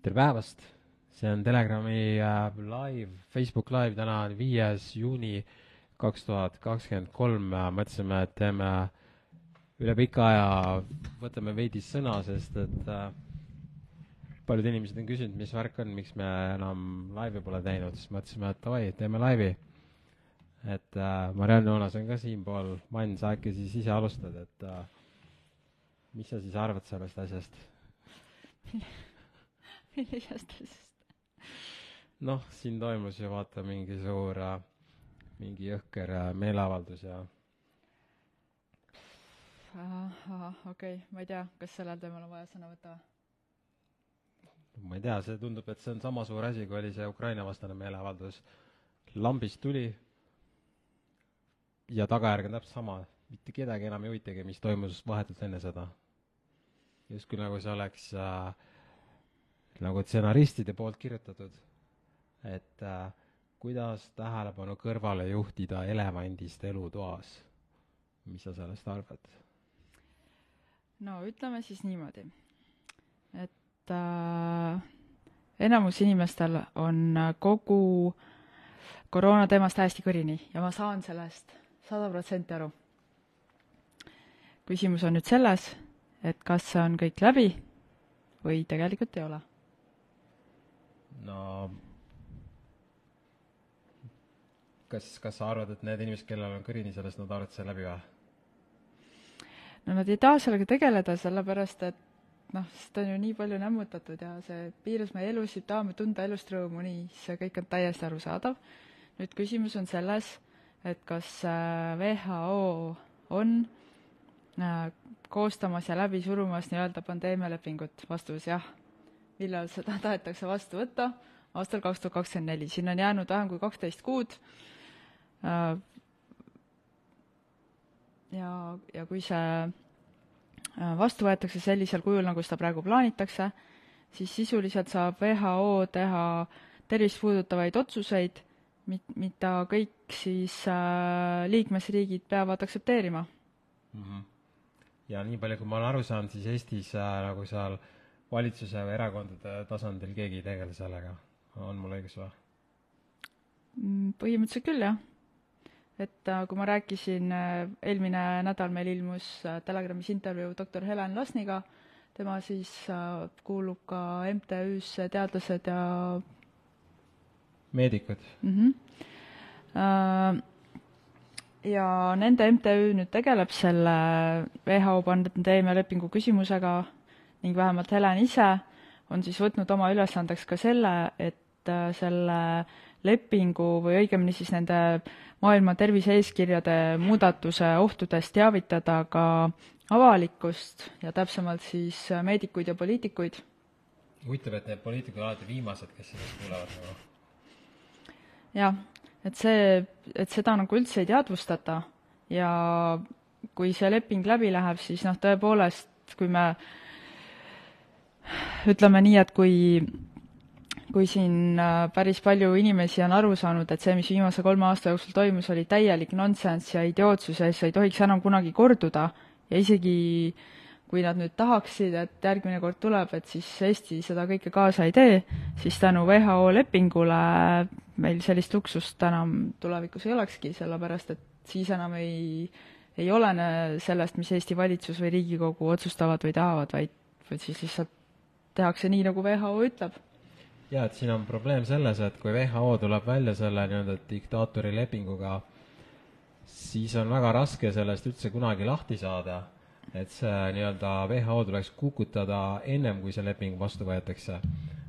tere päevast, see on Telegrami äh, live, Facebook live, täna on viies juuni kaks tuhat kakskümmend kolm, mõtlesime, et teeme üle pika aja, võtame veidi sõna, sest et äh, paljud inimesed on küsinud, mis värk on, miks me enam laivi pole teinud, siis mõtlesime, et davai, teeme laivi. et äh, Marianne Joonas on ka siinpool, Mann, sa äkki siis ise alustad, et äh, mis sa siis arvad sellest asjast? millisest asjast? noh, siin toimus ju vaata mingi suur, mingi jõhker meeleavaldus ja okei okay., ma ei tea, kas sellel teemal on vaja sõna võtta või? ma ei tea, see tundub, et see on sama suur asi, kui oli see Ukraina-vastane meeleavaldus. lambist tuli ja tagajärg on täpselt sama, mitte kedagi enam ei huvitagi, mis toimus vahetult enne seda. justkui nagu see oleks äh, nagu stsenaristide poolt kirjutatud, et äh, kuidas tähelepanu kõrvale juhtida elevandist elutoas. mis sa sellest arvad? no ütleme siis niimoodi, et äh, enamus inimestel on kogu koroona teemast täiesti kõrini ja ma saan sellest sada protsenti aru. küsimus on nüüd selles, et kas see on kõik läbi või tegelikult ei ole no kas, kas sa arvad, et need inimesed, kellel on kõrini sellest, nad arvavad selle läbi või? no nad ei taha sellega tegeleda, sellepärast et noh, seda on ju nii palju nämmutatud ja see piiras meie elusid, tahame tunda elust rõõmu, nii, see kõik on täiesti arusaadav. nüüd küsimus on selles, et kas äh, WHO on äh, koostamas ja läbi surumas nii-öelda pandeemialepingut, vastus jah millal seda tahetakse vastu võtta, aastal kaks tuhat kakskümmend neli, sinna on jäänud vähem kui kaksteist kuud. Äh, ja, ja kui see äh, vastu võetakse sellisel kujul, nagu seda praegu plaanitakse, siis sisuliselt saab WHO teha tervist puudutavaid otsuseid, mit-, mida kõik siis äh, liikmesriigid peavad aktsepteerima mm. -hmm. ja nii palju, kui ma olen aru saanud, siis Eestis äh, nagu seal äh, valitsuse või erakondade tasandil keegi ei tegele sellega, on mul õigus või? Mm, põhimõtteliselt küll, jah. et äh, kui ma rääkisin, äh, eelmine nädal meil ilmus äh, Telegramis intervjuu doktor Helen Lasniga, tema siis kuulub ka MTÜ-sse Teadlased ja meedikud mm. -hmm. ja nende MTÜ nüüd tegeleb selle WHO pandeemialepingu küsimusega ning vähemalt Helen ise on siis võtnud oma ülesandeks ka selle, et äh, selle lepingu või õigemini siis nende maailma tervise-eeskirjade muudatuse ohtudest teavitada ka avalikkust ja täpsemalt siis äh, meedikuid ja poliitikuid. huvitav, et need poliitikud alati viimased, kes sellest kuulevad nagu. jah, et see, et seda nagu üldse ei teadvustata ja kui see leping läbi läheb, siis noh, tõepoolest, kui me ütleme nii, et kui kui siin äh, päris palju inimesi on aru saanud, et see, mis viimase kolme aasta jooksul toimus, oli täielik nonsenss ja idiootsus ja see ei tohiks enam kunagi korduda. Ja isegi kui nad nüüd tahaksid, et järgmine kord tuleb, et siis Eesti seda kõike kaasa ei tee, siis tänu WHO lepingule meil sellist luksust enam tulevikus ei olekski, sellepärast et siis enam ei, ei olene sellest, mis Eesti valitsus või Riigikogu otsustavad või tahavad, vaid, vaid siis lihtsalt tehakse nii, nagu WHO ütleb. jaa, et siin on probleem selles, et kui WHO tuleb välja selle nii-öelda diktaatori lepinguga, siis on väga raske sellest üldse kunagi lahti saada. et see nii-öelda WHO tuleks kukutada ennem, kui see leping vastu võetakse.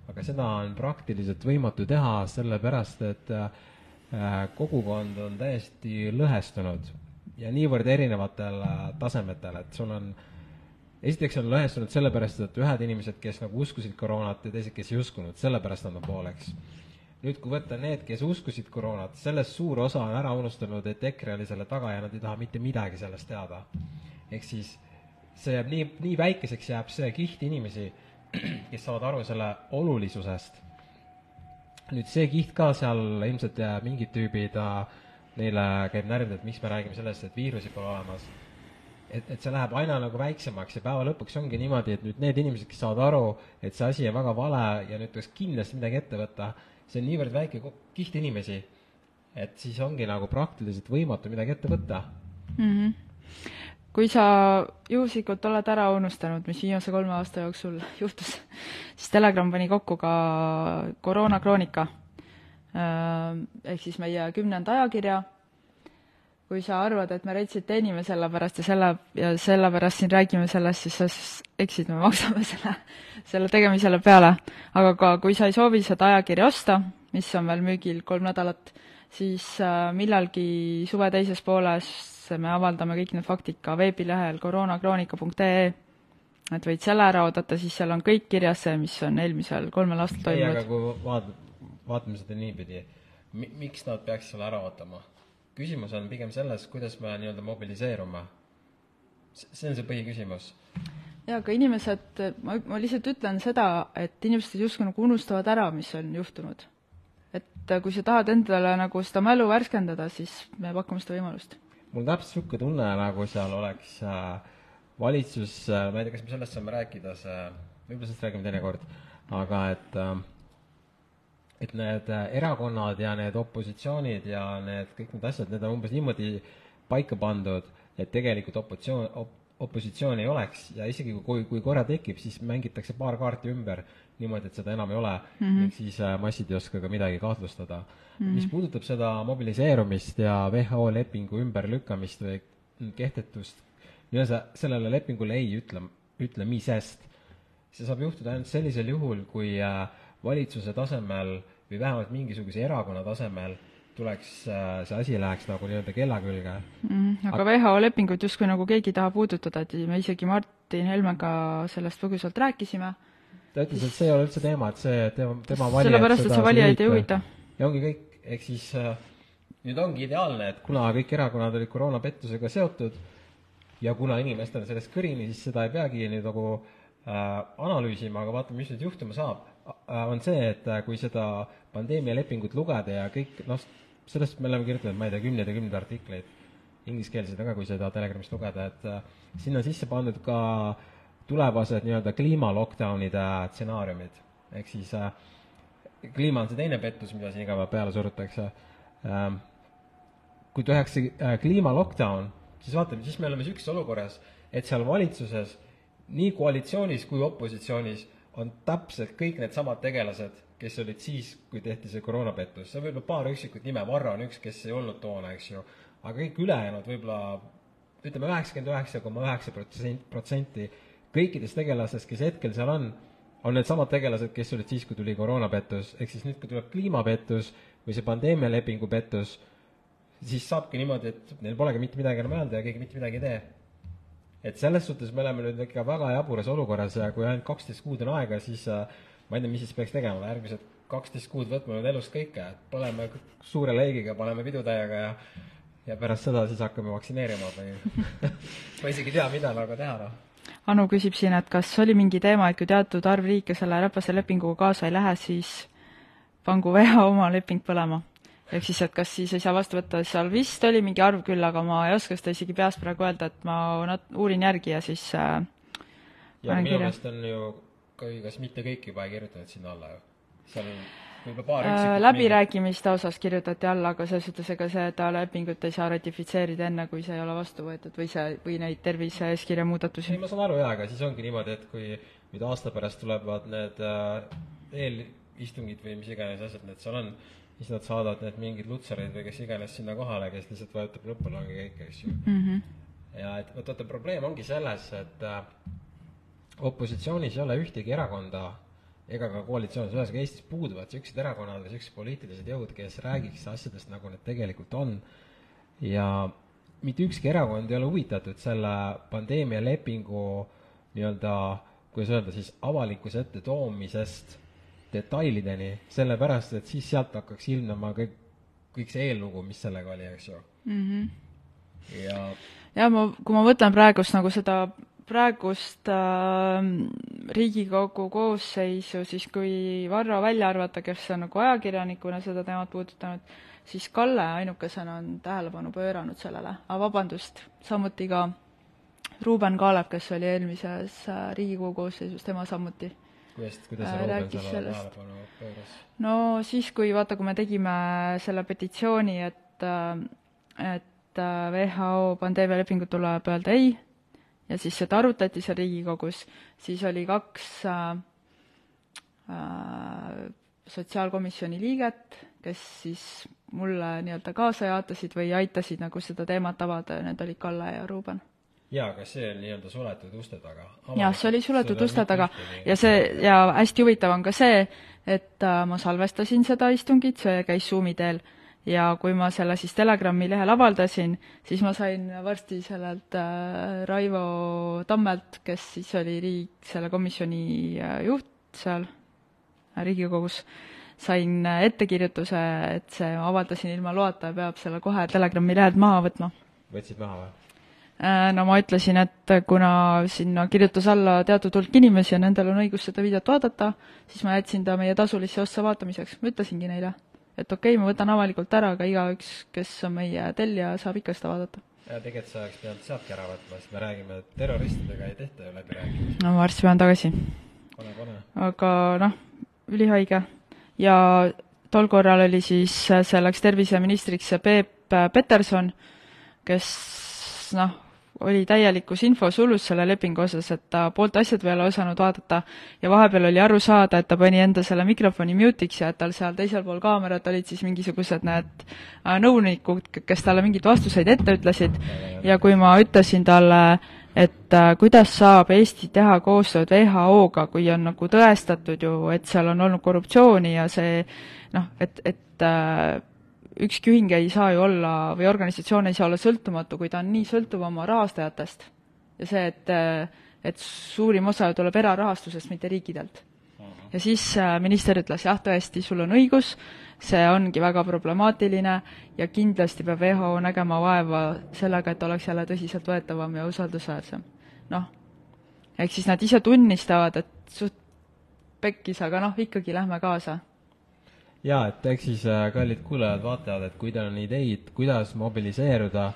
aga seda on praktiliselt võimatu teha, sellepärast et äh, kogukond on täiesti lõhestunud ja niivõrd erinevatel äh, tasemetel, et sul on äh, esiteks on lõhestunud sellepärast, et ühed inimesed, kes nagu uskusid koroonat ja teised, kes ei uskunud, sellepärast nad on pooleks. nüüd, kui võtta need, kes uskusid koroonat, sellest suur osa on ära unustanud, et EKRE oli selle taga ja nad ei taha mitte midagi sellest teada. ehk siis see jääb nii, nii väikeseks jääb see kiht inimesi, kes saavad aru selle olulisusest. nüüd see kiht ka seal ilmselt mingid tüübid, neile käib närv, et miks me räägime sellest, et viirusi pole olemas et, et see läheb aina nagu väiksemaks ja päeva lõpuks ongi niimoodi, et nüüd need inimesed, kes saavad aru, et see asi on väga vale ja nüüd tuleks kindlasti midagi ette võtta, see on niivõrd väike kiht inimesi, et siis ongi nagu praktiliselt võimatu midagi ette võtta mm. -hmm. kui sa juhuslikult oled ära unustanud, mis viimase kolme aasta jooksul juhtus, siis Telegram pani kokku ka koroonakroonika äh, ehk siis meie kümnenda ajakirja kui sa arvad, et me Retsit teenime selle pärast ja selle, ja sellepärast siin räägime sellest, siis sa eksid, me maksame selle, selle tegemisele peale. aga ka kui sa ei soovi seda ajakirja osta, mis on veel müügil kolm nädalat, siis äh, millalgi suve teises pooles me avaldame kõik need faktid ka veebilehel koroonakroonika.ee, et võid selle ära oodata, siis seal on kõik kirjas see, mis on eelmisel kolmel aastal toimunud. ei, aga kui vaat-, vaatame seda niipidi, miks nad peaks selle ära ootama? Küsimus on pigem selles, kuidas me nii-öelda mobiliseerume. see on see põhiküsimus. jaa, aga inimesed, ma, ma lihtsalt ütlen seda, et inimesed justkui nagu unustavad ära, mis on juhtunud. et kui sa tahad endale nagu seda mälu värskendada, siis me pakume seda võimalust. mul täpselt niisugune tunne, nagu seal oleks äh, valitsus äh,, ma ei tea, kas me sellest saame rääkida, see, võib-olla sellest räägime teinekord, aga et äh, et need äh, erakonnad ja need opositsioonid ja need kõik need asjad, need on umbes niimoodi paika pandud, et tegelikult opositsioon op,, opositsiooni ei oleks ja isegi kui, kui korra tekib, siis mängitakse paar kaarti ümber niimoodi, et seda enam ei ole mm, -hmm. ehk siis äh, massid ei oska ka midagi kahtlustada mm. -hmm. mis puudutab seda mobiliseerumist ja WHO lepingu ümberlükkamist või kehtetust, nii-öelda sellele lepingule ei ütle, ütlemisest, see saab juhtuda ainult sellisel juhul, kui äh, valitsuse tasemel või vähemalt mingisuguse erakonna tasemel tuleks, äh, see asi läheks nagu nii-öelda kella külge mm,. aga WHO lepingut justkui nagu keegi ei taha puudutada, et me isegi Martin Helmega sellest põgusalt rääkisime. ta ütles, et see ei ole üldse teema, et see tema, tema valijad sellepärast, et see valijaid ei huvita. ja ongi kõik, ehk siis äh, nüüd ongi ideaalne, et kuna kõik erakonnad olid koroonapettusega seotud ja kuna inimestel on sellest kõrini, siis seda ei peagi nüüd nagu äh, analüüsima, aga vaatame, mis nüüd juhtuma saab on see, et äh, kui seda pandeemialepingut lugeda ja kõik, noh, sellest me oleme kirjutanud, ma ei tea, kümneid ja kümneid artikleid, ingliskeelseid ka, kui seda Telegramist lugeda, et äh, sinna on sisse pandud ka tulevased nii-öelda kliima lockdown'ide stsenaariumid. ehk siis äh, kliima on see teine pettus, mida siin iga päev peale surutakse ähm,. kui tehakse äh, kliima lockdown, siis vaatame, siis me oleme niisuguses olukorras, et seal valitsuses nii koalitsioonis kui opositsioonis on täpselt kõik needsamad tegelased, kes olid siis, kui tehti see koroonapettus, see on võib-olla paar üksikut nime, Varro on üks, kes ei olnud toona, eks ju, aga kõik ülejäänud võib-olla ütleme, üheksakümmend üheksa koma üheksa protsenti, protsenti kõikidest tegelastest, kes hetkel seal on, on needsamad tegelased, kes olid siis, kui tuli koroonapettus, ehk siis nüüd, kui tuleb kliimapettus või see pandeemialepingu pettus, siis saabki niimoodi, et neil polegi mitte midagi enam öelda ja keegi mitte midagi ei tee et selles suhtes me oleme nüüd ikka väga jaburas olukorras ja kui ainult kaksteist kuud on aega, siis äh, ma ei tea, mis siis peaks tegema, järgmised kaksteist kuud võtma nüüd elust kõike, et paneme suure leigiga, paneme pidutäiega ja ja pärast seda siis hakkame vaktsineerima või ma isegi ei tea, mida nagu teha, noh. Anu küsib siin, et kas oli mingi teema, et kui teatud arv riike selle räpase lepinguga kaasa ei lähe, siis pangu WHO oma leping põlema ehk siis, et kas siis ei saa vastu võtta, seal vist oli mingi arv küll, aga ma ei oska seda isegi peast praegu öelda, et ma nat-, uurin järgi ja siis äh, ja minu meelest on ju ka, kas mitte kõik juba ei kirjutanud sinna alla ju? seal on võib-olla paar äh, läbirääkimiste osas kirjutati alla, aga selles suhtes, ega seda lepingut ei saa ratifitseerida enne, kui see ei ole vastu võetud või see, või neid tervise-eeskirja muudatusi? ei, ma saan aru jaa, aga siis ongi niimoodi, et kui nüüd aasta pärast tulevad need äh, eelistungid või mis iganes asjad need seal on, siis nad saadavad need mingid lutserid või kes iganes sinna kohale, kes lihtsalt vajutab nuppu, ongi kõik, eks ju mm. -hmm. ja et vot vaata, probleem ongi selles, et äh, opositsioonis ei ole ühtegi erakonda ega ka koalitsioonis, ühesõnaga Eestis puuduvad niisugused erakonnad või niisugused poliitilised jõud, kes räägiks asjadest, nagu need tegelikult on. ja mitte ükski erakond ei ole huvitatud selle pandeemialepingu nii-öelda, kuidas öelda siis, avalikkuse ette toomisest detailideni, sellepärast et siis sealt hakkaks ilmnema kõik, kõik see eellugu, mis sellega oli, eks ju mm. -hmm. ja ja ma, kui ma mõtlen praegust nagu seda praegust äh, Riigikogu koosseisu, siis kui Varro välja arvata, kes on nagu ajakirjanikuna seda teemat puudutanud, siis Kalle ainukesena on tähelepanu pööranud sellele, aga vabandust, samuti ka Ruuben Kaalep, kes oli eelmises äh, Riigikogu koosseisus, tema samuti. Kuidas, kuidas Äh, rääkis sellest. no siis, kui vaata, kui me tegime selle petitsiooni, et, et äh, WHO pandeemialepingu tuleb öelda ei ja siis seda arutati seal Riigikogus, siis oli kaks äh, äh, sotsiaalkomisjoni liiget, kes siis mulle nii-öelda kaasa jaatasid või aitasid nagu seda teemat avada ja need olid Kalle ja Ruuben jaa, kas see oli nii-öelda suletud uste taga? jah, see oli suletud uste taga ja see, ja hästi huvitav on ka see, et äh, ma salvestasin seda istungit, see käis Zoomi teel, ja kui ma selle siis Telegrami lehel avaldasin, siis ma sain varsti sellelt äh, Raivo Tammelt, kes siis oli riik, selle komisjoni äh, juht seal Riigikogus, sain ettekirjutuse, et see ma avaldasin ilma loata ja peab selle kohe Telegrami lehelt maha võtma võtsid maha või? Äh, no ma ütlesin, et kuna sinna kirjutas alla teatud hulk inimesi ja nendel on õigus seda videot vaadata, siis ma jätsin ta meie tasulisse ossa vaatamiseks, ma ütlesingi neile, et okei okay,, ma võtan avalikult ära, aga igaüks, kes on meie tellija, saab ikka seda vaadata. ja tegelikult sa oleks pidanud sealtki ära võtma, sest me räägime, et terroristidega ei tehta ju läbirääkimisi. no ma varsti pean tagasi. aga noh, ülihaige. ja tol korral oli siis, selleks terviseministriks Peep Peterson, kes noh, oli täielikus infosulus selle lepingu osas, et ta poolt asjad peale osanud vaadata ja vahepeal oli aru saada, et ta pani enda selle mikrofoni mute'iks ja et tal seal teisel pool kaamerat olid siis mingisugused need äh, nõunikud, kes talle mingeid vastuseid ette ütlesid. Ja kui ma ütlesin talle, et äh, kuidas saab Eesti teha koostööd WHO-ga, kui on nagu tõestatud ju, et seal on olnud korruptsiooni ja see noh, et, et äh, ükski ühing ei saa ju olla või organisatsioon ei saa olla sõltumatu, kui ta on nii sõltuv oma rahastajatest. ja see, et, et suurim osa ju tuleb erarahastusest, mitte riikidelt. ja siis äh, minister ütles, jah, tõesti, sul on õigus, see ongi väga problemaatiline ja kindlasti peab WHO nägema vaeva sellega, et oleks jälle tõsiseltvõetavam ja usaldusväärsem. noh, ehk siis nad ise tunnistavad, et suht pekkis, aga noh, ikkagi lähme kaasa jaa, et eks siis äh, kallid kuulajad-vaatajad, et kui teil on ideid, kuidas mobiliseeruda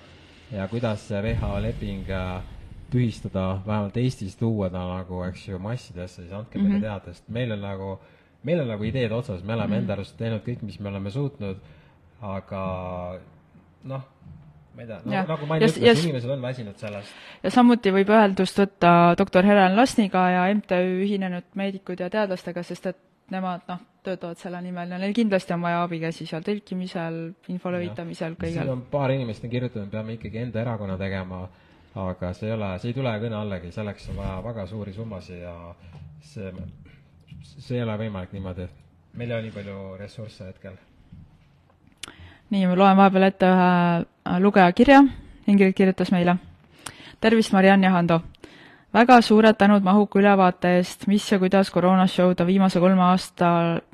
ja kuidas see WHO leping äh, tühistada, vähemalt Eestis tuua ta nagu, eks ju, massidesse, siis andke meile mm -hmm. teada, sest meil on nagu, meil on nagu ideed otsas, me oleme mm -hmm. enda arust teinud kõik, mis me oleme suutnud, aga noh, ma ei tea, nagu, nagu Main ütles, inimesed on väsinud sellest. ja samuti võib ühendust võtta doktor Helen Lasniga ja MTÜ Ühinenud Meedikud ja Teadlastega, sest et nemad noh, töötavad selle nimel ja neil kindlasti on vaja abikäsi seal tõlkimisel, info levitamisel, kõigel. siin on paar inimest on kirjutanud, peame ikkagi enda erakonna tegema, aga see ei ole, see ei tule kõne allagi, selleks on vaja väga suuri summasid ja see, see ei ole võimalik niimoodi. meil ei ole nii palju ressursse hetkel. nii, ma loen vahepeal ette ühe lugeja kirja, Ingrid kirjutas meile. tervist, Mariann ja Hando väga suured tänud mahuka ülevaate eest, mis ja kuidas koroona show'd on viimase kolme aasta,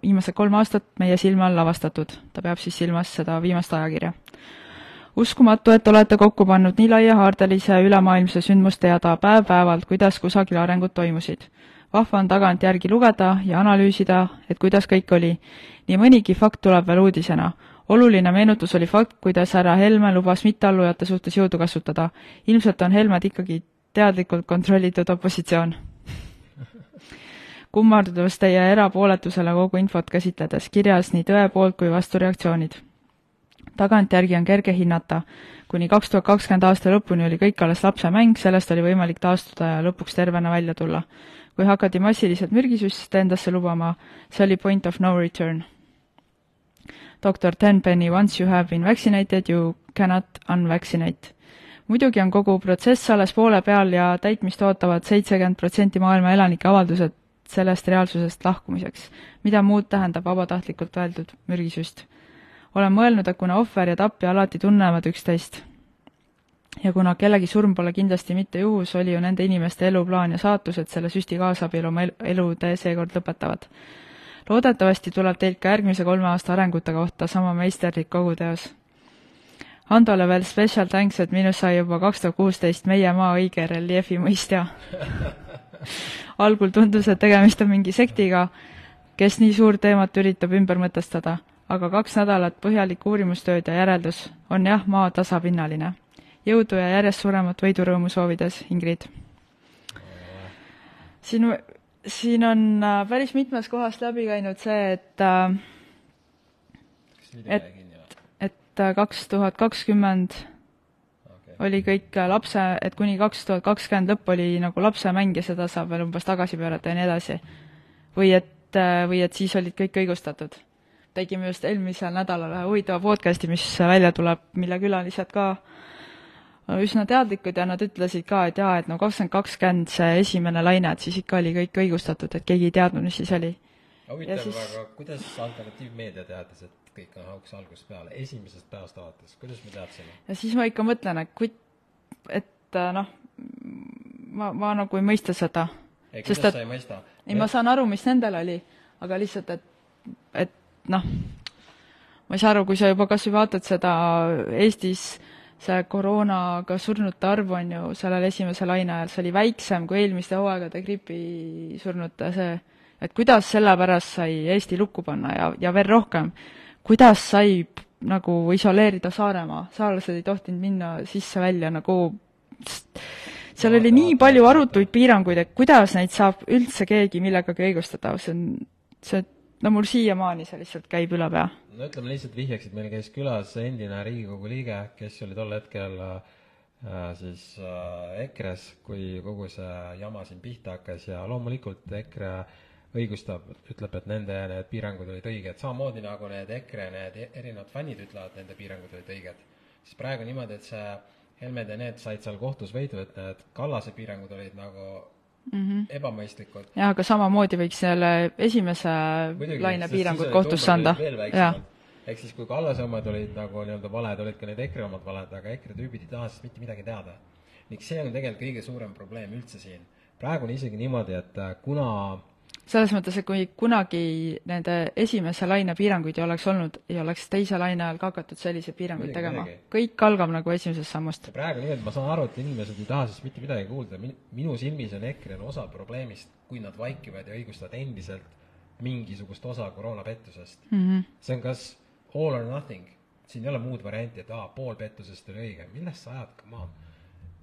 viimased kolm aastat meie silme all lavastatud. ta peab siis silmas seda viimast ajakirja. uskumatu, et olete kokku pannud nii laiahaardelise ülemaailmse sündmusteada päev-päevalt, kuidas kusagil arengud toimusid. vahva on tagantjärgi lugeda ja analüüsida, et kuidas kõik oli. nii mõnigi fakt tuleb veel uudisena oluline meenutus oli fakt, kuidas härra Helme lubas mitteallujate suhtes jõudu kasutada. ilmselt on Helmed ikkagi teadlikult kontrollitud opositsioon. kummardus teie erapooletusele kogu infot käsitledes, kirjas nii tõe poolt kui vastureaktsioonid. tagantjärgi on kerge hinnata, kuni kaks tuhat kakskümmend aasta lõpuni oli kõik alles lapsemäng, sellest oli võimalik taastuda ja lõpuks tervena välja tulla. kui hakati massiliselt mürgisüste endasse lubama, see oli point of no return. doktor Tenpenny, once you have been vaccinated, you cannot unvaccinate muidugi on kogu protsess alles poole peal ja täitmist ootavad seitsekümmend protsenti maailma elanike avaldused sellest reaalsusest lahkumiseks. mida muud tähendab vabatahtlikult öeldud mürgisüst? olen mõelnud, et kuna ohver ja tapja alati tunnevad üksteist ja kuna kellegi surm pole kindlasti mitte juhus, oli ju nende inimeste eluplaan ja saatus, et selle süsti kaasabil oma elu tee seekord lõpetavad. loodetavasti tuleb teilt ka järgmise kolme aasta arengute kohta sama meisterlik koguteos Handole veel special thanks, et minust sai juba kaks tuhat kuusteist meie maa õige reljeefi mõistja algul tundus, et tegemist on mingi sektiga, kes nii suurt teemat üritab ümber mõtestada, aga kaks nädalat põhjalikku uurimustööd ja järeldus on jah, maa tasapinnaline. jõudu ja järjest suuremat võidurõõmu soovides, Ingrid. siin, siin on äh, päris mitmes kohas läbi käinud see, et äh, Et-? Et kaks tuhat kakskümmend oli kõik lapse, et kuni kaks tuhat kakskümmend lõpp oli nagu lapsemäng ja seda saab veel umbes tagasi pöörata ja nii edasi. või et, või et siis olid kõik õigustatud. tegime just eelmisel nädalal ühe huvitava podcast'i, mis välja tuleb, mille külalised ka üsna teadlikud ja nad ütlesid ka, et jaa, et no kakskümmend kakskümmend see esimene laine, et siis ikka oli kõik õigustatud, et keegi ei teadnud, mis siis oli. Huvitav Ja siis- aga kuidas alternatiivmeedia teadis, et kõik on hauks algusest peale, esimesest päevast alates, kuidas me teadsime? ja siis ma ikka mõtlen, et kui, et äh, noh, ma, ma nagu ei mõista seda ei, Sest kuidas et- sa ei mõista? ei, ma saan aru, mis nendel oli, aga lihtsalt, et, et noh, ma ei saa aru, kui sa juba kas või vaatad seda Eestis see koroonaga surnute arv on ju sellel esimese laine ajal, see oli väiksem kui eelmiste hooaegade gripisurnute see, et kuidas selle pärast sai Eesti lukku panna ja, ja veel rohkem, kuidas sai nagu isoleerida Saaremaa, saarlased ei tohtinud minna sisse-välja nagu seal oli nii palju arutuid piiranguid, et kuidas neid saab üldse keegi millegagi õigustada, see on, see, no mul siiamaani see lihtsalt käib üle pea. no ütleme lihtsalt vihjaks, et meil käis külas endine Riigikogu liige, kes oli tol hetkel äh, siis äh, EKRE-s, kui kogu see jama siin pihta hakkas ja loomulikult EKRE õigustab, ütleb, et nende need piirangud olid õiged, samamoodi nagu need EKRE need erinevad fännid ütlevad, nende piirangud olid õiged. siis praegu niimoodi, et see Helmed ja need said seal kohtus võidu, et need Kallase piirangud olid nagu mm -hmm. ebamõistlikud. jah, aga samamoodi võiks selle esimese laine piirangud kohtusse anda. jaa. ehk siis kui Kallase omad olid nagu nii-öelda valed, olid ka need EKRE omad valed, aga EKRE tüübid ei taha siis mitte midagi teada. ning see on tegelikult kõige suurem probleem üldse siin. praegu on isegi niimoodi, et kuna selles mõttes, et kui kunagi nende esimese laine piiranguid ei oleks olnud, ei oleks teise laine ajal ka hakatud selliseid piiranguid tegema kõik algab nagu esimesest sammust. praegu niimoodi, ma saan aru, et inimesed ei taha siis mitte midagi kuulda, minu silmis on EKRE-l osa probleemist, kui nad vaikivad ja õigustavad endiselt mingisugust osa koroonapettusest mm. -hmm. see on kas all or nothing, siin ei ole muud varianti, et aa, pool pettusest oli õige, millest sa ajad, come on.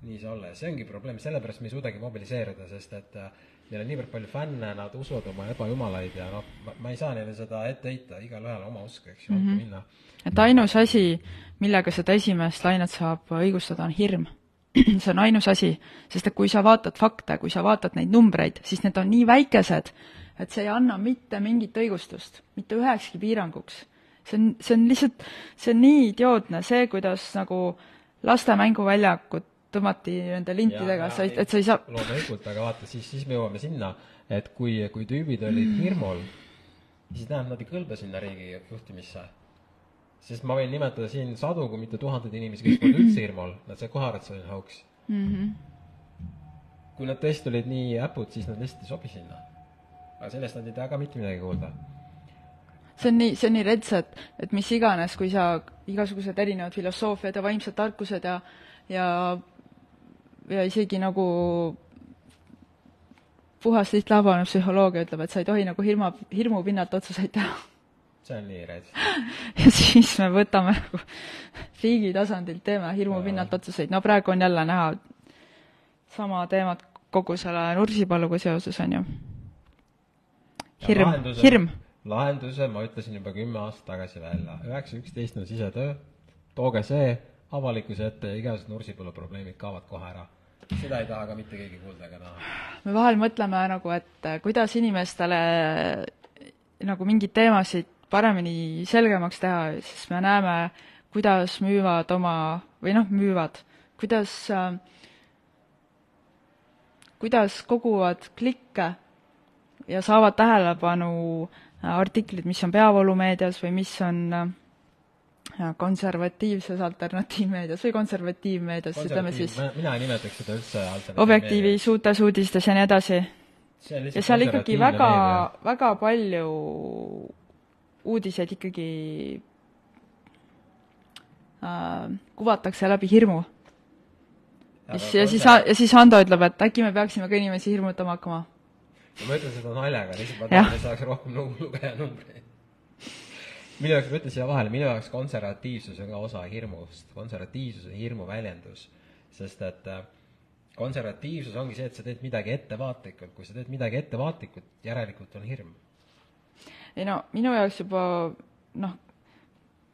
nii see olla ja see ongi probleem, sellepärast me ei suudagi mobiliseeruda, sest et äh, neil on niivõrd palju fänne, nad usuvad oma ebajumalaid ja noh, ma, ei saa neile seda ette heita, igalühel oma usk, eks ju mm, -hmm. minna. et ainus asi, millega seda esimest lainet saab õigustada, on hirm. see on ainus asi, sest et kui sa vaatad fakte, kui sa vaatad neid numbreid, siis need on nii väikesed, et see ei anna mitte mingit õigustust, mitte ühekski piiranguks. see on, see on lihtsalt, see on nii idiootne, see, kuidas nagu laste mänguväljakut tõmmati nende lintidega, sa ei, et sa ei saa, loomulikult, aga vaata, siis, siis me jõuame sinna, et kui, kui tüübid olid hirmul, siis tähendab, nad ei kõlba sinna riigi juhtimisse. sest ma võin nimetada siin sadu, kui mitte tuhandeid inimesi, kes polnud üldse hirmul, nad said kohe aru, et see oli hauks mm. -hmm. kui nad tõesti olid nii äpud, siis nad lihtsalt ei sobi sinna. aga sellest nad ei taha ka mitte midagi kuulda. see on nii, see on nii rets, et, et mis iganes, kui sa igasugused erinevad filosoofiad ja vaimsed tarkused ja ja ja isegi nagu puhas lihtlabane psühholoogia ütleb, et sa ei tohi nagu hirma, hirmu pinnalt otsuseid teha. see on nii rets. ja siis me võtame nagu riigi tasandilt teeme hirmu pinnalt otsuseid, no praegu on jälle näha sama teemat kogu selle Nursipaluga seoses, on ju. hirm, hirm. lahenduse ma ütlesin juba kümme aastat tagasi välja, üheksa üksteist on sisetöö, tooge see avalikkuse ette ja igasugused Nursipalu probleemid kaovad kohe ära. Seda ei taha ka mitte keegi kuulda ega näha. me vahel mõtleme nagu, et äh, kuidas inimestele nagu mingeid teemasid paremini selgemaks teha, siis me näeme, kuidas müüvad oma või noh, müüvad, kuidas äh, kuidas koguvad klikke ja saavad tähelepanu äh, artiklid, mis on peavoolumeedias või mis on äh, konservatiivses alternatiivmeedias või konservatiivmeedias, ütleme siis mina ei nimetaks seda üldse. Objektiivis, Uutes Uudistes ja nii edasi. ja seal ikkagi väga, väga palju uudiseid ikkagi äh, kuvatakse läbi hirmu. ja siis, ja siis, ja siis Ando ütleb, et äkki me peaksime ka inimesi hirmutama hakkama. ma ütlen seda naljaga, lihtsalt ma tahan, et saaks rohkem lu- lugeja numbreid. Minu jaoks, ma ütlen siia vahele, minu jaoks konservatiivsus on ka osa hirmust, konservatiivsus on hirmu väljendus, sest et äh, konservatiivsus ongi see, et sa teed midagi ettevaatlikult, kui sa teed midagi ettevaatlikult, järelikult on hirm. ei no minu jaoks juba noh,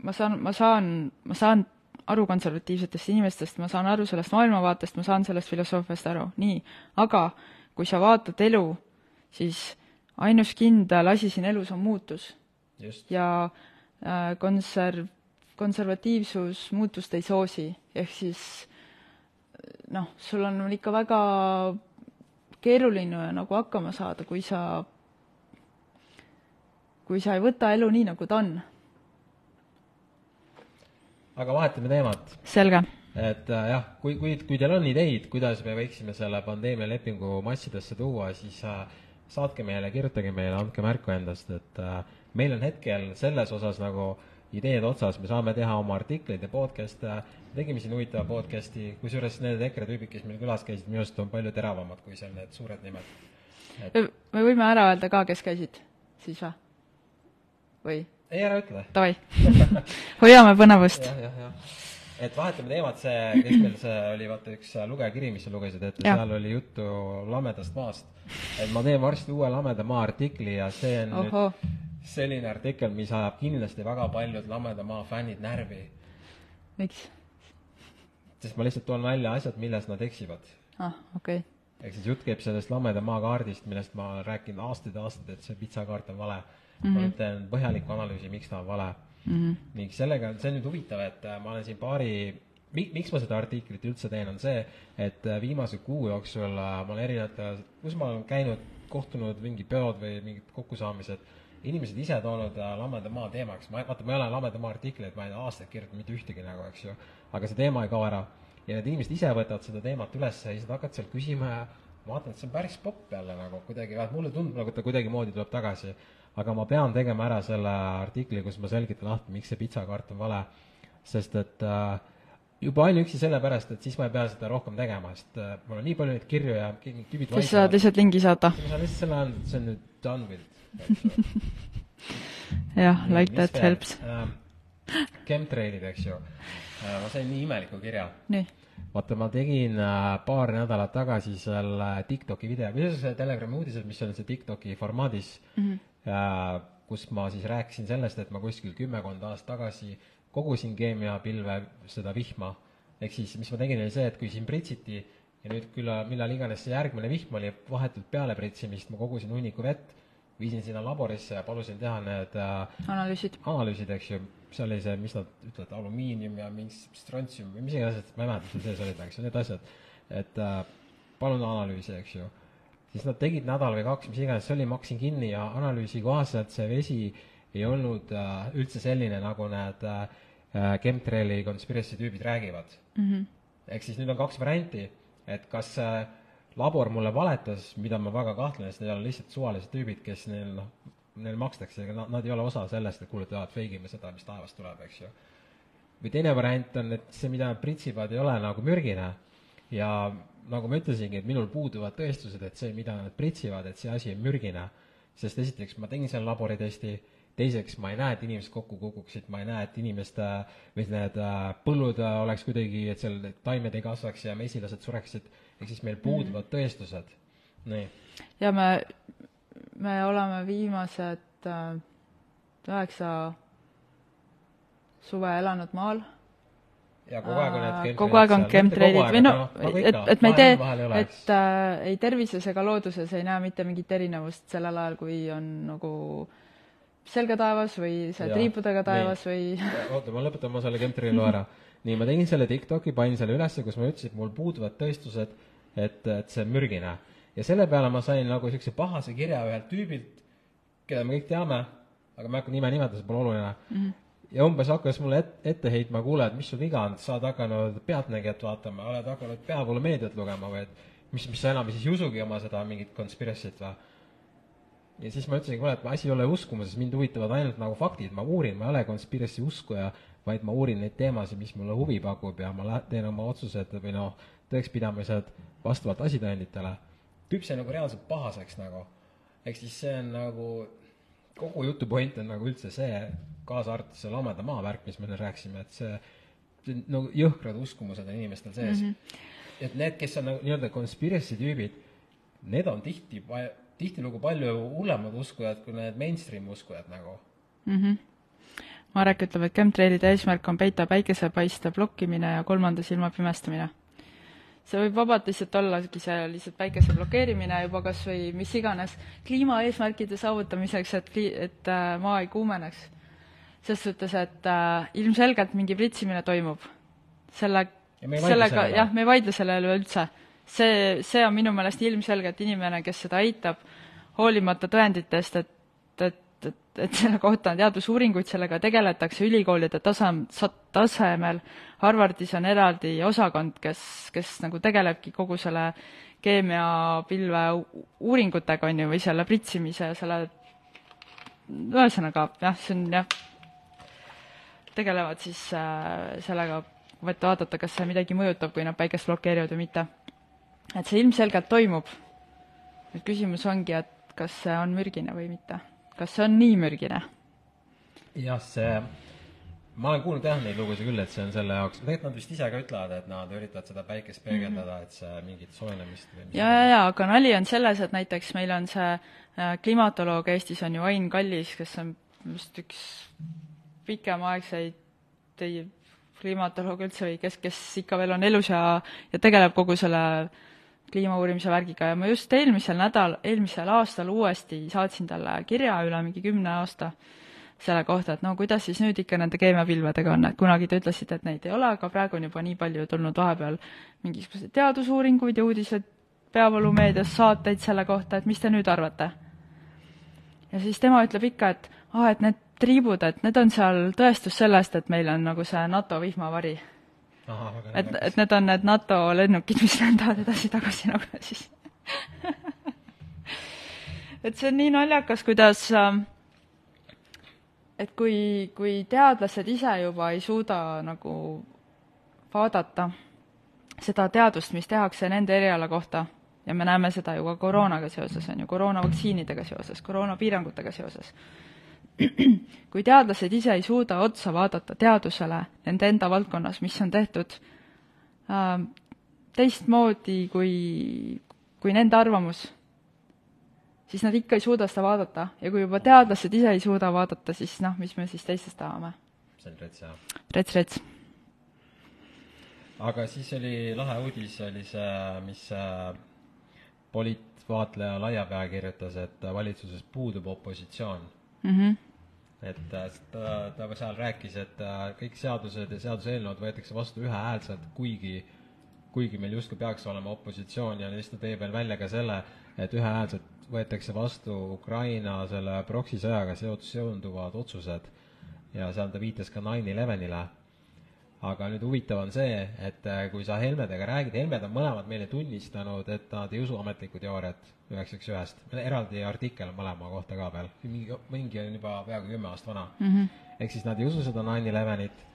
ma saan, ma saan, ma saan aru konservatiivsetest inimestest, ma saan aru sellest maailmavaatest, ma saan sellest filosoofiast aru, nii, aga kui sa vaatad elu, siis ainus kindel asi siin elus on muutus. ja konserv-, konservatiivsus muutust ei soosi, ehk siis noh, sul on ikka väga keeruline nagu hakkama saada, kui sa, kui sa ei võta elu nii, nagu ta on. aga vahetame teemat. selge. et äh, jah, kui, kui, kui teil on ideid, kuidas me võiksime selle pandeemia lepingu massidesse tuua, siis äh, saatke meile, kirjutage meile, andke märku endast, et äh, meil on hetkel selles osas nagu ideed otsas, me saame teha oma artikleid ja podcast'e, tegime siin huvitava podcast'i, kusjuures need EKRE tüübid, kes meil külas käisid, minu arust on palju teravamad kui seal need suured nimed et.... me võime ära öelda ka, kes käisid siis või? või? ei, ära ütle. Davai hoiame põnevust. jah, jah, jah. et vahetame teemat, see, kes meil see oli, vaata üks lugejakiri, mis sa lugesid ette, seal oli juttu lamedast maast. et ma teen varsti uue lameda maa artikli ja see on Oho. nüüd selline artikkel, mis ajab kindlasti väga paljud lameda maa fännid närvi. miks? sest ma lihtsalt toon välja asjad, milles nad eksivad. ah, okei okay. ehk siis jutt käib sellest lameda maa kaardist, millest ma olen rääkinud aastaid ja aastaid, et see pitsakaart on vale mm. -hmm. ma nüüd teen põhjaliku analüüsi, miks ta on vale mm. -hmm. ning sellega, see on nüüd huvitav, et äh, ma olen siin paari mi-, miks ma seda artiklit üldse teen, on see, et äh, viimase kuu jooksul äh, ma olen erinevate, kus ma olen käinud, kohtunud, mingi peod või mingid kokkusaamised, inimesed ise toonud lameda maa teemaks, ma, vaata, ma ei ole lameda maa artikleid, ma ei ole aastaid kirjutanud mitte ühtegi nagu, eks ju aga see teema ei kao ära. ja need inimesed ise võtavad seda teemat üles ja siis nad hakkavad sealt küsima ja ma vaatan, et see on päris popp jälle nagu kuidagi, mulle tundub nagu, et ta kuidagimoodi tuleb tagasi. aga ma pean tegema ära selle artikli, kus ma selgitan lahti, miks see pitsakaart on vale. sest et äh, juba ainuüksi sellepärast, et siis ma ei pea seda rohkem tegema, sest äh, mul on nii palju neid kirju ja tüübid siis sa saad lihtsalt lingi saata? ma saan lihtsalt selle, see on nüüd done with. jah, like that helps äh,. Chemtrailid, eks ju Äh, ma sain nii imeliku kirja. vaata, ma tegin äh, paar nädalat tagasi selle TikToki video, mis on see Telegrami uudised, mis on see TikToki formaadis mm, -hmm. kus ma siis rääkisin sellest, et ma kuskil kümmekond aastat tagasi kogusin keemiapilve seda vihma. ehk siis, mis ma tegin, oli see, et kui siin pritsiti ja nüüd küll, millal iganes see järgmine vihm oli, vahetult peale pritsimist ma kogusin hunniku vett, viisin sinna laborisse ja palusin teha need äh, analüüsid, analüüsid, eks ju seal oli see, mis nad ütlevad, alumiinium ja mingi strontsium või mis iganes, ma ei mäleta, mis seal sees olid, eks ju, need asjad. et äh, palun analüüsi, eks ju. siis nad tegid nädal või kaks, mis iganes see oli, maksin kinni ja analüüsi kohaselt see vesi ei olnud äh, üldse selline, nagu need äh, chemtraili conspiracy tüübid räägivad mm. -hmm. ehk siis nüüd on kaks varianti, et kas äh, labor mulle valetas, mida ma väga kahtlen, sest need ole lihtsalt suvalised tüübid, kes neil noh, neile makstakse, aga nad, nad ei ole osa sellest, et kuule, tead, feigime seda, mis taevast tuleb, eks ju. või teine variant on, et see, mida nad pritsivad, ei ole nagu mürgine ja nagu ma ütlesingi, et minul puuduvad tõestused, et see, mida nad pritsivad, et see asi on mürgine. sest esiteks ma tegin seal laboritesti, teiseks ma ei näe, et inimesed kokku kukuksid, ma ei näe, et inimeste või need äh, põllud äh, oleks kuidagi, et seal taimed ei kasvaks ja mesilased sureksid, ehk siis meil puuduvad mm. tõestused. nii. ja me me oleme viimased äh, üheksa suve elanud maal. ja kogu aeg on need äh, kogu aeg on chemtrailid või noh, et, et me ei tee, et äh, ei tervises ega looduses ei näe mitte mingit erinevust sellel ajal, kui on nagu selga taevas või see triipudega taevas nii. või oota, ma lõpetan oma selle chemtraili loo ära. nii, ma tegin selle TikToki, panin selle ülesse, kus ma ütlesin, et mul puuduvad tõestused, et, et see on mürgine ja selle peale ma sain nagu niisuguse pahase kirja ühelt tüübilt, keda me kõik teame, aga ma ei hakka nime nimetama, see pole oluline mm. -hmm. ja umbes hakkas mulle et, ette heitma, kuule, et mis sul viga on, sa oled hakanud Pealtnägijat vaatama, oled hakanud peavoolumeediat lugema või et mis, mis sa enam siis ei usugi oma seda mingit conspiracy't või? Ja siis ma ütlesin, kuule, et asi ei ole uskumuses, mind huvitavad ainult nagu faktid, ma uurin, ma ei ole conspiracy uskuja, vaid ma uurin neid teemasid, mis mulle huvi pakub ja ma teen oma otsused või noh, tõekspidamised vastavalt asitõenditele tüüp sai nagu reaalselt pahaseks nagu. ehk siis see on nagu, kogu jutu point on nagu üldse see, kaasa arvatud see lameda maa värk, mis me enne rääkisime, et see, see nagu jõhkrad uskumused on inimestel sees mm. -hmm. et need, kes on nagu nii-öelda conspiracy tüübid, need on tihti, tihtilugu palju hullemad uskujad kui need mainstream uskujad nagu mm. -hmm. Marek ütleb, et chemtrailide eesmärk on peita päikesepaiste blokkimine ja kolmanda silma pimestamine see võib vabalt lihtsalt ollagi see lihtsalt päikese blokeerimine juba kas või mis iganes kliimaeesmärkide saavutamiseks, et, et äh, maa ei kuumeneks. ses suhtes, et äh, ilmselgelt mingi pritsimine toimub. selle, sellega, jah, me ei vaidle selle üle üldse. See, see on minu meelest ilmselgelt inimene, kes seda eitab, hoolimata tõenditest, et, et et, et selle kohta on teadusuuringuid, sellega tegeletakse ülikoolide tasam-, tasemel, Harvardis on eraldi osakond, kes, kes nagu tegelebki kogu selle keemiapilve uuringutega, on ju, või selle pritsimise ja selle ühesõnaga jah, see on jah, tegelevad siis äh, sellega, võite vaadata, kas see midagi mõjutab, kui nad päikest blokeerivad või mitte. Et see ilmselgelt toimub. nüüd küsimus ongi, et kas see on mürgine või mitte kas see on nii mürgine? jah, see, ma olen kuulnud jah neid lugusid küll, et see on selle jaoks, tegelikult nad vist ise ka ütlevad, et nad üritavad seda päikest peegeldada mm, -hmm. et see mingit soojenemist või ja, ja, ja aga nali on selles, et näiteks meil on see äh, klimatoloog Eestis on ju Ain Kallis, kes on vist üks pikemaaegseid klimatoloog üldse või kes, kes ikka veel on elus ja, ja tegeleb kogu selle äh, kliimauurimise värgiga ja ma just eelmisel nädal, eelmisel aastal uuesti saatsin talle kirja üle mingi kümne aasta selle kohta, et no kuidas siis nüüd ikka nende keemiapilvedega on, et kunagi te ütlesite, et neid ei ole, aga praegu on juba nii palju tulnud vahepeal mingisuguseid teadusuuringuid ja uudised peavoolumeedias, saateid selle kohta, et mis te nüüd arvate? ja siis tema ütleb ikka, et aa ah,, et need triibud, et need on seal tõestus sellest, et meil on nagu see NATO vihmavari et, et need on need NATO lennukid, mis lendavad edasi-tagasi nagu siis. Et see on nii naljakas, kuidas ähm, et kui, kui teadlased ise juba ei suuda nagu vaadata seda teadust, mis tehakse nende eriala kohta, ja me näeme seda ju ka koroonaga seoses, on ju, koroonavaktsiinidega seoses, koroonapiirangutega seoses kui teadlased ise ei suuda otsa vaadata teadusele nende enda valdkonnas, mis on tehtud äh, teistmoodi kui, kui nende arvamus, siis nad ikka ei suuda seda vaadata ja kui juba teadlased ise ei suuda vaadata, siis noh, mis me siis teistest tahame? see on rets, jah. rets, rets. aga siis oli lahe uudis, oli see, mis äh, poliitvaatleja Laiapea kirjutas, et valitsuses puudub opositsioon mm. -hmm. et äh, ta, ta seal rääkis, et äh, kõik seadused ja seaduseelnõud võetakse vastu ühehäälselt, kuigi, kuigi meil justkui peaks olema opositsioon ja siis ta tõi veel välja ka selle, et ühehäälselt võetakse vastu Ukraina selle proksisõjaga seonduvad otsused ja seal ta viitas ka nine elevenile aga nüüd huvitav on see, et äh, kui sa Helmedega räägid, Helmed on mõlemad meile tunnistanud, et nad ei usu ametlikku teooriat üheksakümne ühest. eraldi artikkel on mõlema kohta ka veel, mingi, mingi on juba peaaegu kümme aastat vana mm. -hmm. ehk siis nad ei usu seda nine elevenit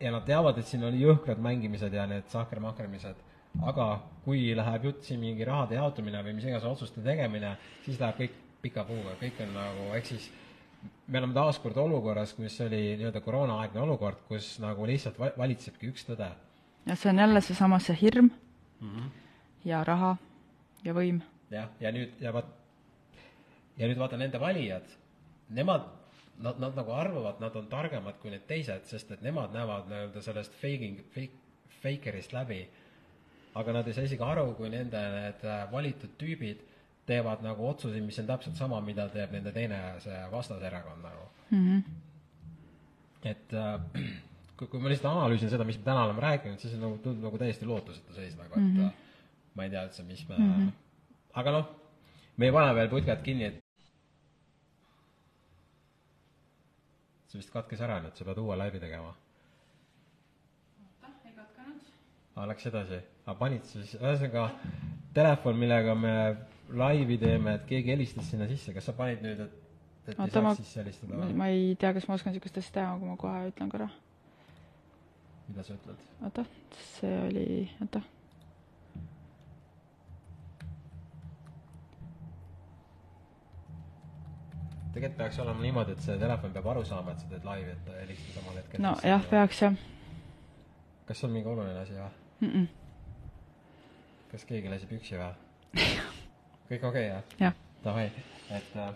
ja nad teavad, et siin oli jõhkrad mängimised ja need sahkermahkermised, aga kui läheb jutt siin mingi rahade jaotumine või mis iganes otsuste tegemine, siis läheb kõik pika puuga, kõik on nagu, ehk siis me oleme taaskord olukorras, kus oli nii-öelda koroonaaegne olukord, kus nagu lihtsalt va-, valitsebki üks tõde. ja see on jälle seesama, see hirm mm -hmm. ja raha ja võim. jah, ja nüüd, ja vaat, ja nüüd vaata nende valijad, nemad, nad, nad nagu arvavad, nad on targemad kui need teised, sest et nemad näevad nii-öelda sellest faking, fake, fakerist läbi. aga nad ei saa isegi aru, kui nende need äh, valitud tüübid teevad nagu otsuseid, mis on täpselt sama, mida teeb nende teine see vastaserakond nagu mm. -hmm. et äh, kui, kui ma lihtsalt analüüsin seda, mis me täna oleme rääkinud, siis nagu tundub nagu täiesti lootusetu seis nagu, et mm -hmm. ma ei tea üldse, mis me mm, -hmm. aga noh, me ei pane veel putkat kinni, et see vist katkes ära nüüd, sa pead uue laivi tegema. oota, ei katkenud. aa, läks edasi, aga panid siis, ühesõnaga telefon, millega me laivi teeme, et keegi helistas sinna sisse, kas sa panid nüüd, et, et Oota, ei saaks ma, sisse helistada või? ma ei tea, kas ma oskan niisugust asja teha, aga ma kohe ütlen korra. mida sa ütled? oota, see oli, oota. tegelikult peaks olema niimoodi, et see telefon peab aru saama, et sa teed laivi, et ta helistab samal hetkel. no jah, peaks jah. kas see on mingi oluline asi või mm? -mm. kas keegi lasi püksi või kõik okei okay, jah? Davai, et äh,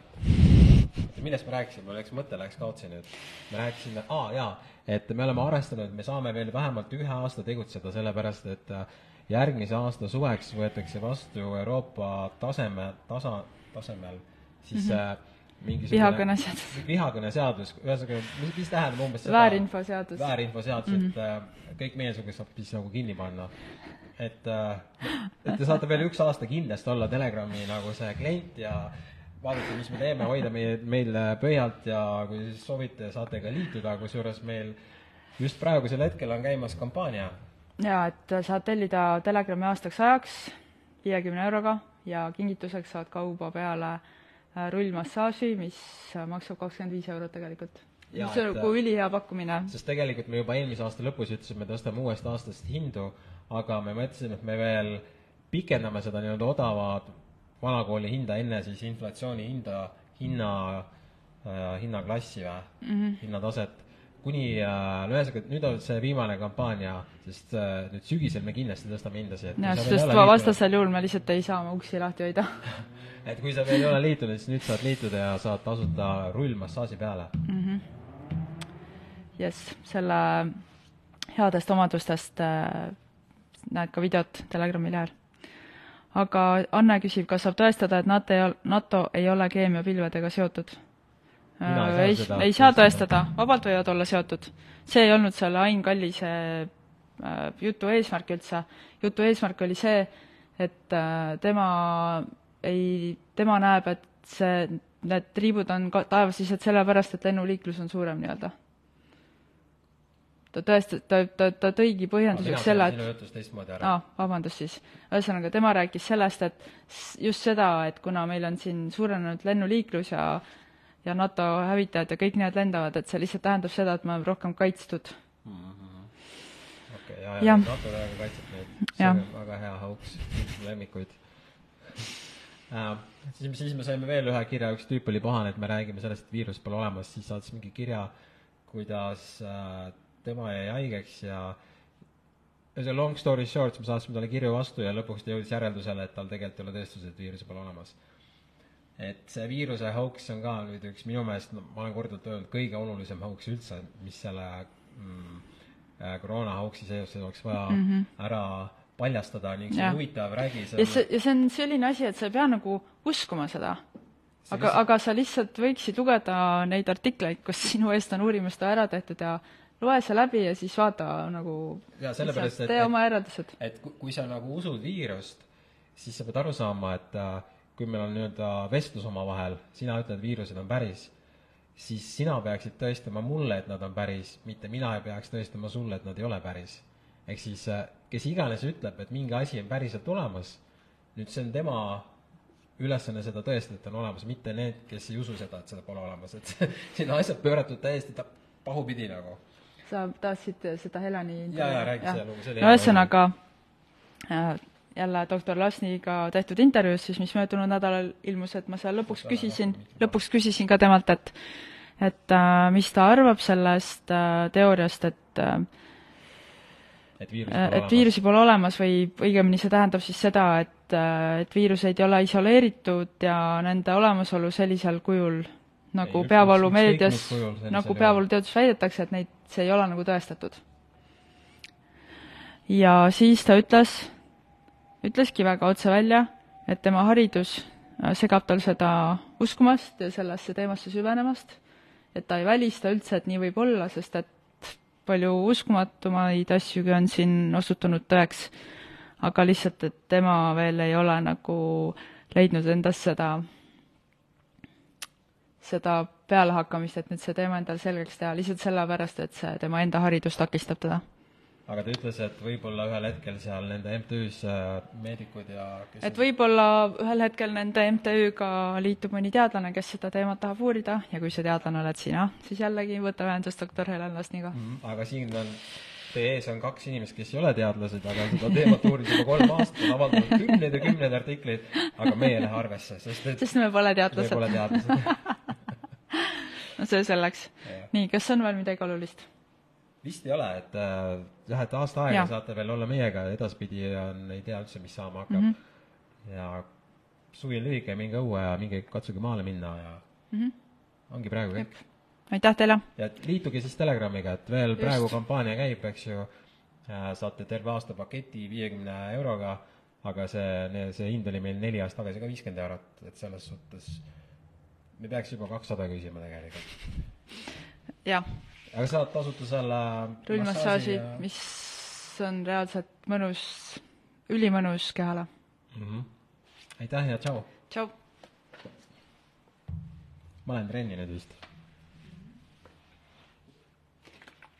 millest me rääkisime, mul läks mõte läks kaotsi nüüd. me rääkisime, aa jaa, et me oleme arvestanud, et me saame veel vähemalt ühe aasta tegutseda, sellepärast et äh, järgmise aasta suveks võetakse vastu Euroopa taseme, tasa, tasemel siis mm -hmm. mingisugune vihakõneseadus. vihakõneseadus, ühesõnaga, mis, mis tähendab umbes seda väärinfoseadus. väärinfoseadus mm, -hmm. et äh, kõik meiesugused saab siis nagu kinni panna. Et, et te saate veel üks aasta kindlasti olla Telegrami nagu see klient ja vaadata, mis me teeme, hoida meie, meil pöialt ja kui siis soovite, saate ka liituda, kusjuures meil just praegusel hetkel on käimas kampaania jaa, et saad tellida Telegrami aastaks ajaks viiekümne euroga ja kingituseks saad kauba peale äh, rullmassaaži, mis maksab kakskümmend viis eurot tegelikult. see on nagu ülihea pakkumine. sest tegelikult me juba eelmise aasta lõpus ütlesime, tõstame uuest aastast hindu, aga me mõtlesime, et me veel pikendame seda nii-öelda odavat vanakooli hinda enne siis inflatsiooni hinda, hinna äh,, hinnaklassi või mm -hmm. hinnataset kuni äh,, ühesõnaga, nüüd on see viimane kampaania, sest äh, nüüd sügisel me kindlasti tõstame hindasid. jah, sest vastasel juhul me lihtsalt ei saa oma uksi lahti hoida et kui sa veel ei ole liitunud, siis nüüd saad liituda ja saad tasuta rullmassaaži peale mm. -hmm. jess, selle headest omadustest äh, näed ka videot Telegrami lehel. aga Anne küsib, kas saab tõestada, et NATO ei ole, NATO ei ole keemiapilvedega seotud Äh, ei, ei saa tõestada, vabalt võivad olla seotud. see ei olnud selle Ain Kallise äh, jutu eesmärk üldse. jutu eesmärk oli see, et äh, tema ei, tema näeb, et see, need triibud on ka taevas lihtsalt sellepärast, et lennuliiklus on suurem nii-öelda. Ta tõestas, ta, ta, ta tõigi põhjenduseks selle, et aa, vabandust siis. ühesõnaga, tema rääkis sellest, et just seda, et kuna meil on siin suurenenud lennuliiklus ja ja NATO hävitajad ja kõik need lendavad, et see lihtsalt tähendab seda, et me oleme rohkem kaitstud mm. -hmm. okei okay,, ja, ja NATO täiega kaitseb neid, see on väga hea hauks, lemmikuid äh,. siis, siis me saime veel ühe kirja, üks tüüp oli pahane, et me räägime sellest, et viirust pole olemas, siis saatis mingi kirja, kuidas äh, tema jäi haigeks ja see long story short, me saatsime talle kirju vastu ja lõpuks ta jõudis järeldusele, et tal tegelikult ei ole tõestust, et viirus pole olemas et see viiruse hauks on ka nüüd üks minu meelest, ma olen korduvalt öelnud, kõige olulisem hauks üldse, mis selle mm, äh, koroona hauksi seoses oleks vaja mm -hmm. ära paljastada ning see on huvitav, räägi selle ja see, ja see on selline asi, et sa ei pea nagu uskuma seda. aga aga sa lihtsalt võiksid lugeda neid artikleid, kus sinu eest on uurimustöö ära tehtud ja loe see läbi ja siis vaata nagu ja sellepärast, et tee oma järeldused. et kui sa nagu usud viirust, siis sa pead aru saama, et äh, kui meil on nii-öelda vestlus omavahel, sina ütled, viirused on päris, siis sina peaksid tõestama mulle, et nad on päris, mitte mina ei peaks tõestama sulle, et nad ei ole päris. ehk siis äh, kes iganes ütleb, et mingi asi on päriselt olemas, nüüd see on tema ülesanne seda tõestada, et on olemas, mitte need, kes ei usu seda, et seda pole olemas, et siin on asjad pööratud täiesti ta-, pahupidi nagu. Sa tahtsid seda Heleni jaa, jaa, räägi see lugu, see oli no ühesõnaga äh, jälle doktor Lasniga tehtud intervjuus, siis mis möödunud nädalal ilmus, et ma seal lõpuks küsisin, lõpuks küsisin ka temalt, et et äh, mis ta arvab sellest äh, teooriast, et äh, et viirusi pole, et viirusi pole olemas või õigemini see tähendab siis seda, et, äh, et viiruseid ei ole isoleeritud ja nende olemasolu sellisel kujul, nagu peavoolumeedias, nagu peavooluteaduses väidetakse, et neid, see ei ole nagu tõestatud. ja siis ta ütles, ütleski väga otse välja, et tema haridus äh, segab tal seda uskumast ja sellesse teemasse süvenemast, et ta ei välista üldse, et nii võib olla, sest et palju uskumatumaid asjugi on siin osutunud tõeks, aga lihtsalt, et tema veel ei ole nagu leidnud endas seda, seda pealehakkamist, et nüüd see teema endale selgeks teha, lihtsalt sellepärast, et see tema enda haridus takistab teda aga ta ütles, et võib-olla ühel hetkel seal nende MTÜ-s äh, meedikud ja et võib-olla ühel hetkel nende MTÜ-ga liitub mõni teadlane, kes seda teemat tahab uurida ja kui see teadlane oled sina, siis jällegi võta ühendust doktor Helen Lasniga mm. -hmm. aga siin on, teie ees on kaks inimest, kes ei ole teadlased, aga seda teemat uurinud juba kolm aastat, on avaldanud kümneid ja kümneid artikleid, aga meie ei lähe arvesse, sest et sest me pole teadlased. me pole teadlased no see selleks. nii, kas on veel midagi olulist? vist ei ole, et äh, jah, et aasta aega ja. saate veel olla meiega, edaspidi on, ei tea üldse, mis saama hakkab mm. -hmm. ja suvi on lühike, minge õue ja minge katsuge maale minna ja mm -hmm. ongi praegu kõik. aitäh teile! ja liituge siis Telegramiga, et veel Just. praegu kampaania käib, eks ju, saate terve aasta paketi viiekümne euroga, aga see, see hind oli meil neli aastat tagasi ka viiskümmend eurot, et selles suhtes me peaks juba kakssada küsima tegelikult. jah aga saad tasuta selle rullmassaaži ja..., mis on reaalselt mõnus, ülimõnus kehale mm. -hmm. aitäh ja tšau! tšau! ma lähen trenni nüüd vist